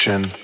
definition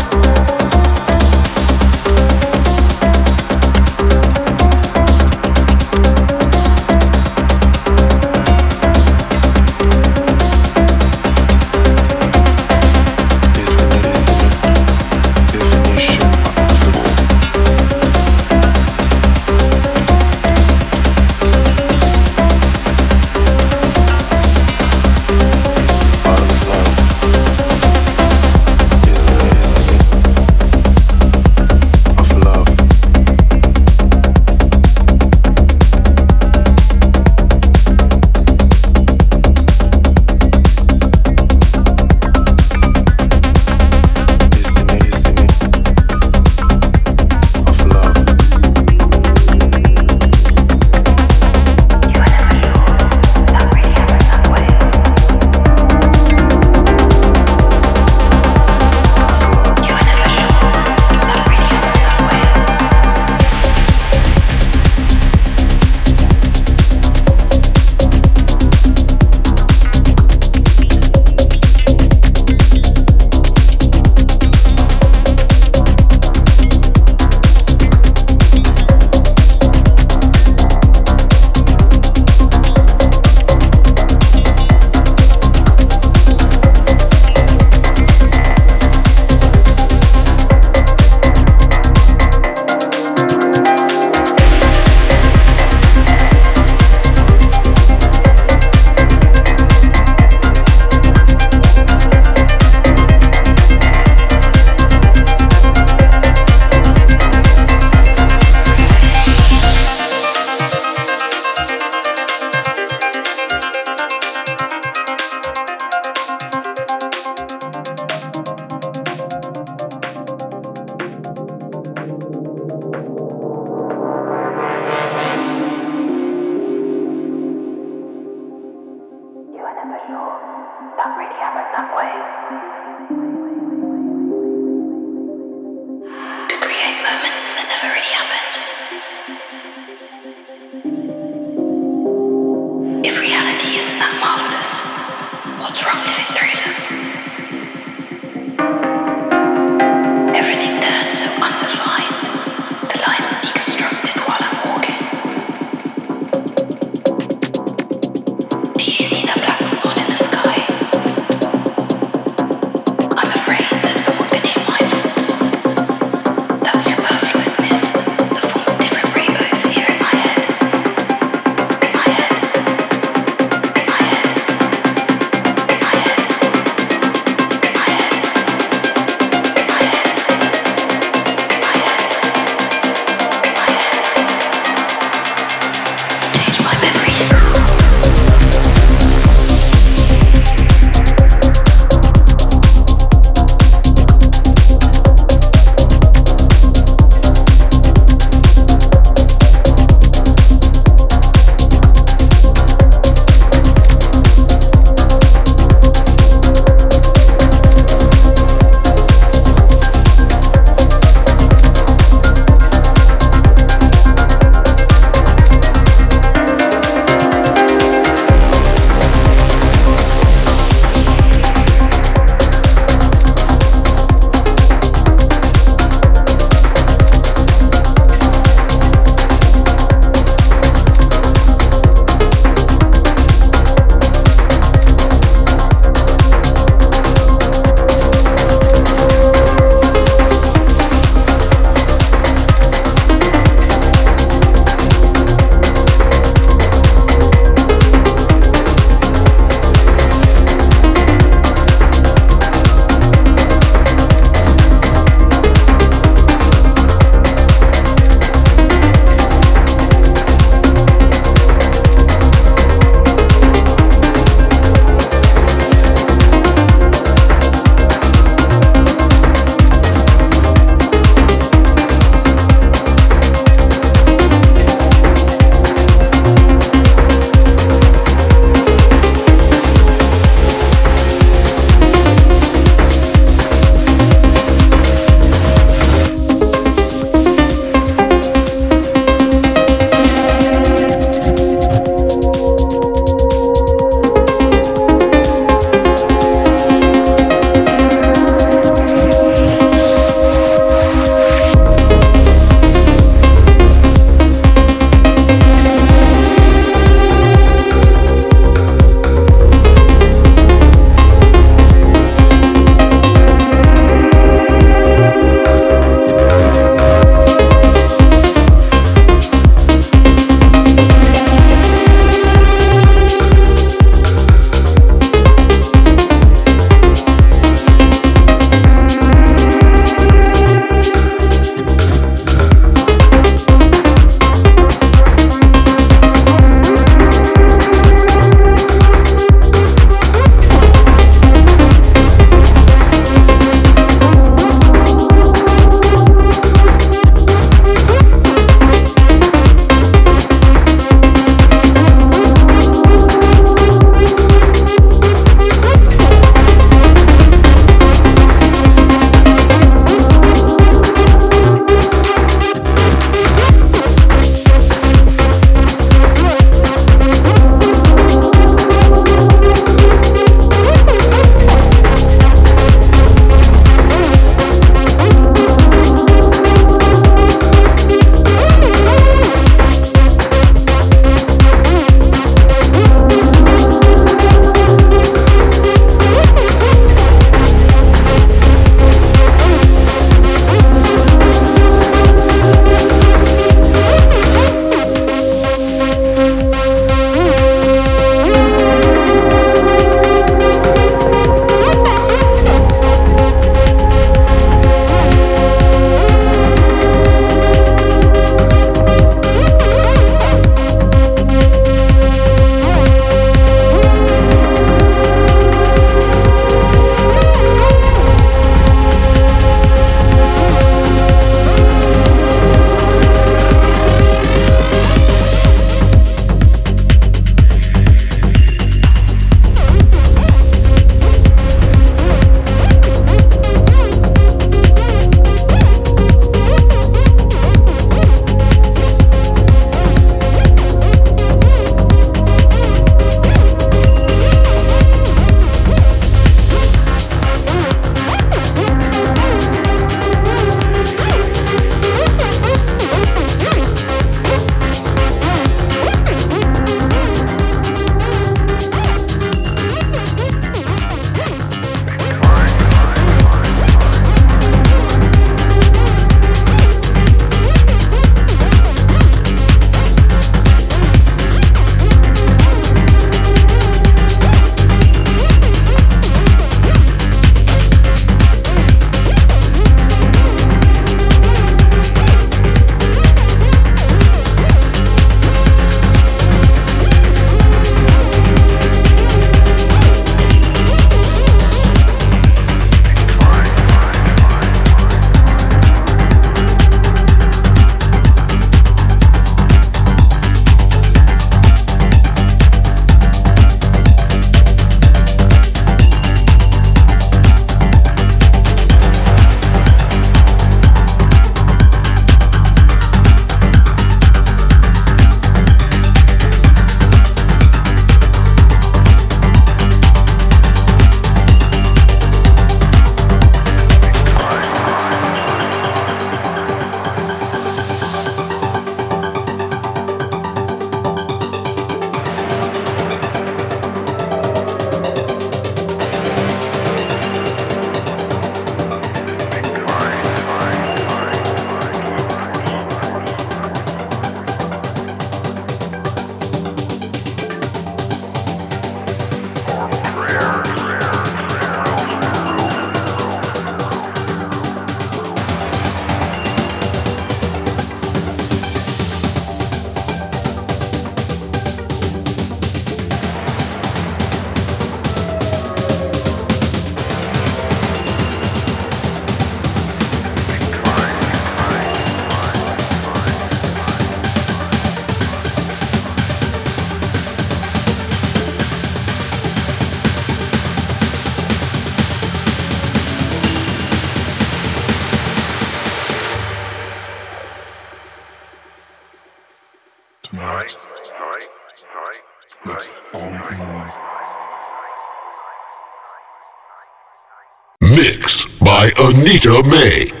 Anita May.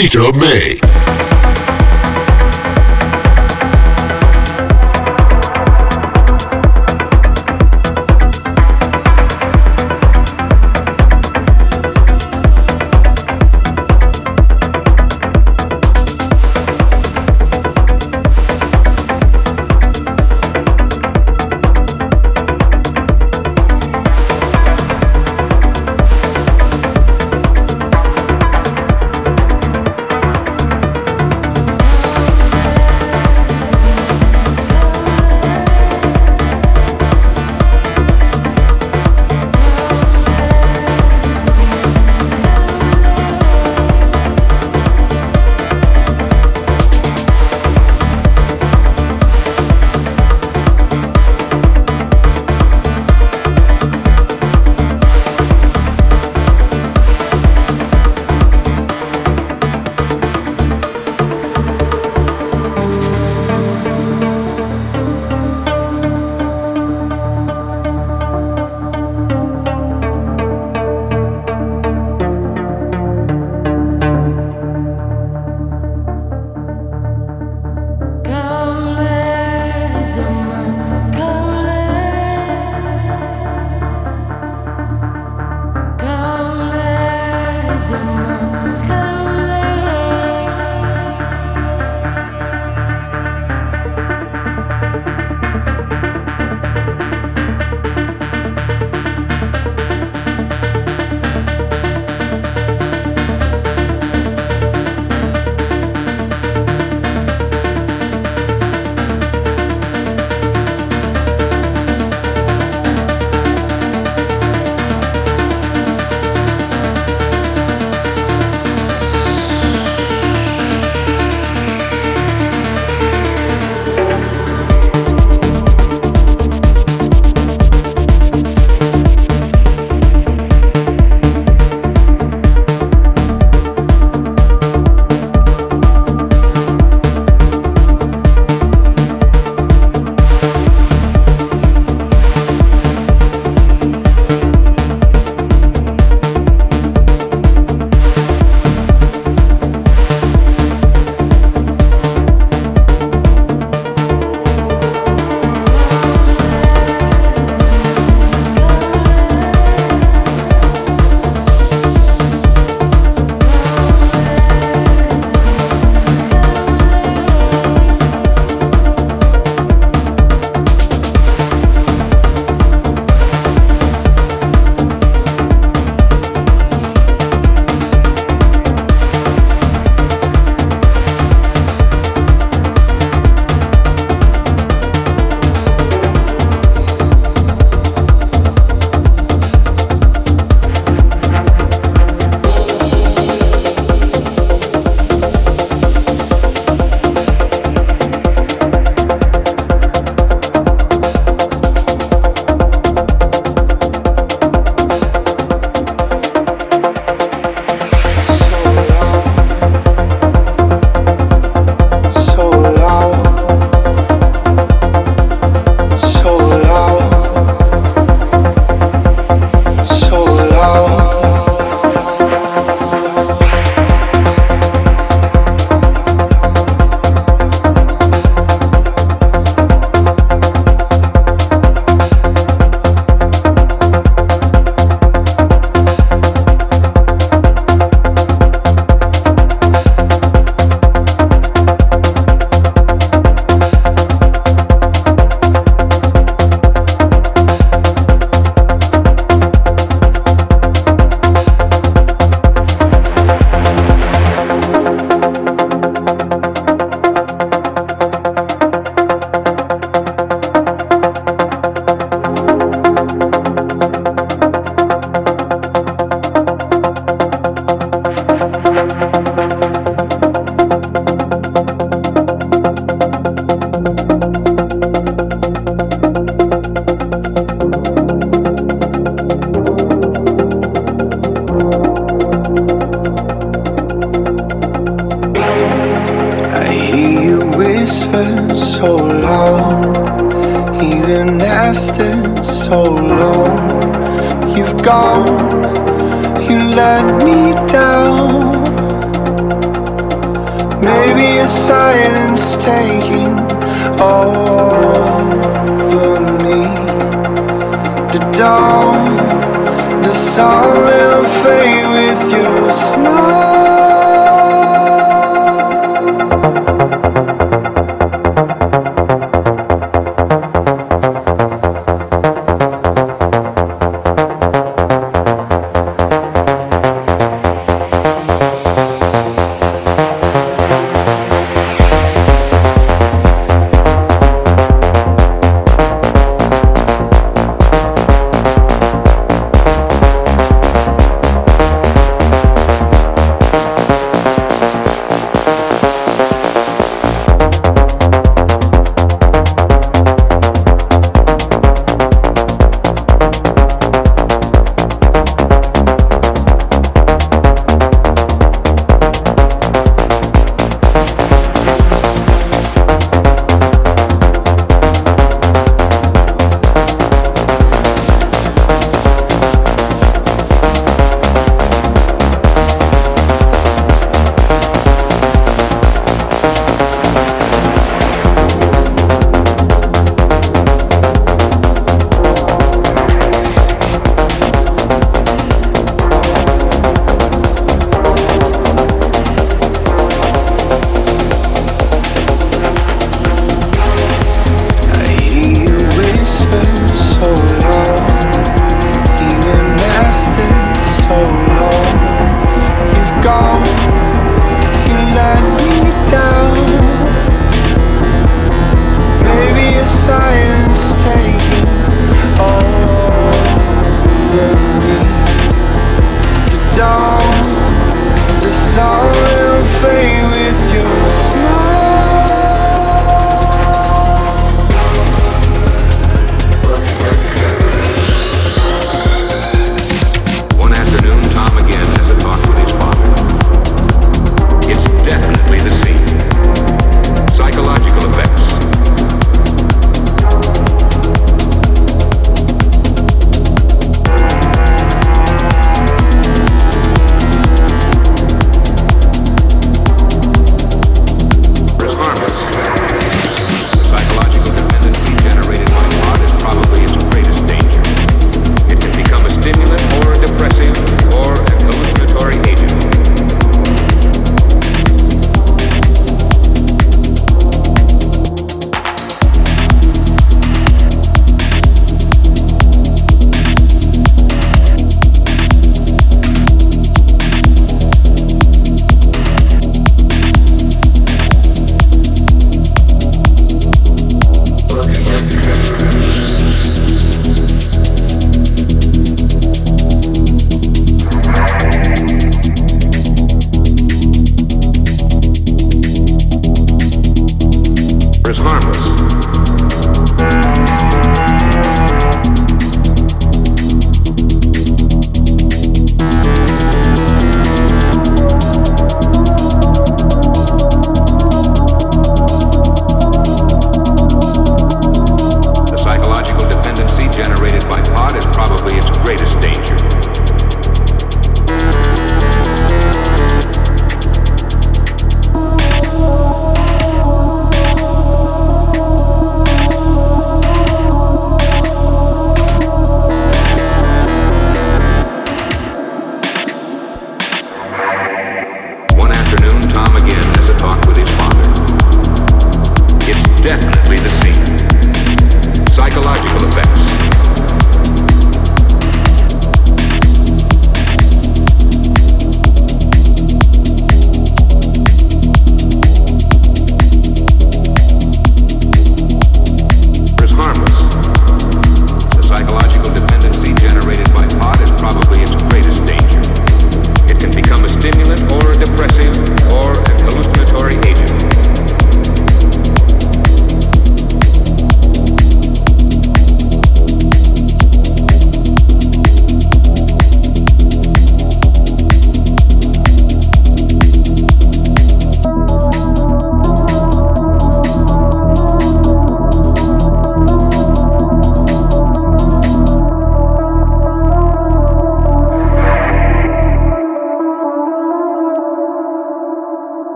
Anita May.